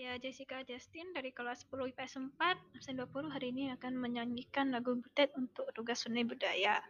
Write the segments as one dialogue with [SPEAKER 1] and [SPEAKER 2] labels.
[SPEAKER 1] Saya Jessica Justin dari kelas 10 IPS 4, absen 20 hari ini akan menyanyikan lagu Butet untuk tugas seni budaya.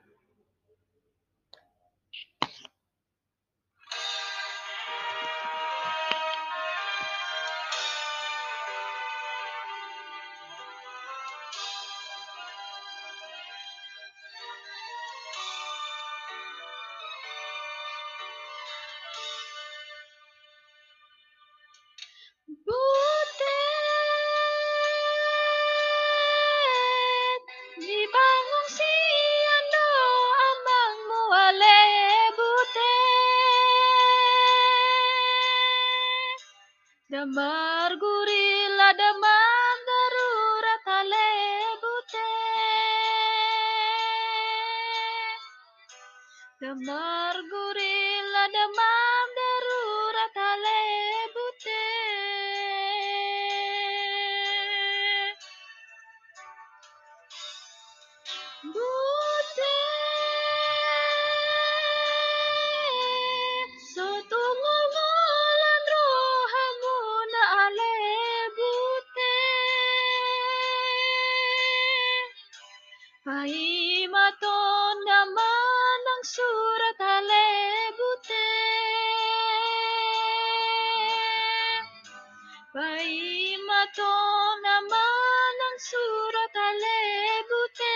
[SPEAKER 1] Damar gurila damam darurat ale butet Damar gurila Paimaton naman ang surat halebute. Paimaton naman ang surat halebute.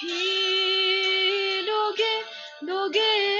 [SPEAKER 1] Hilugi, lugi, lugi.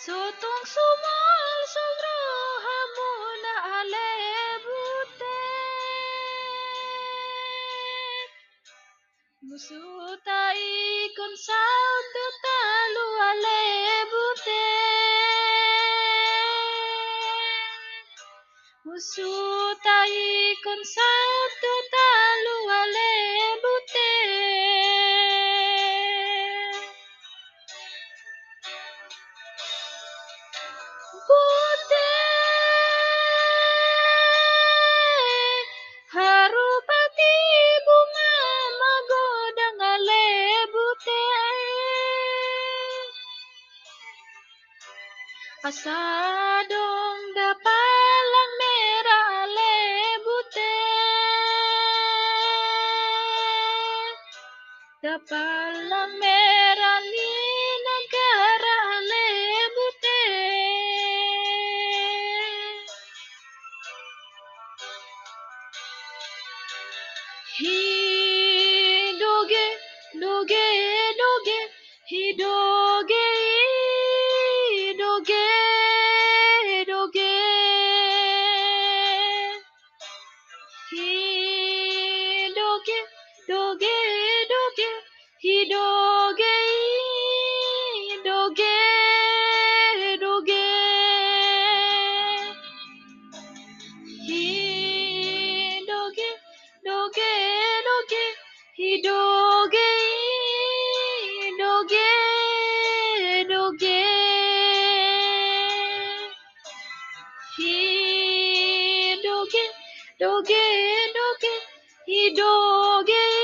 [SPEAKER 1] Sotong sumal sugroha muna ale butet Musutai kon salto talu ale butet Musutai kon salto talu ale Asadong dapalang merah ale butet Dapalang merah ni negara ale butet Hidoge, doge, doge, hidoge, doge, doge doge he doge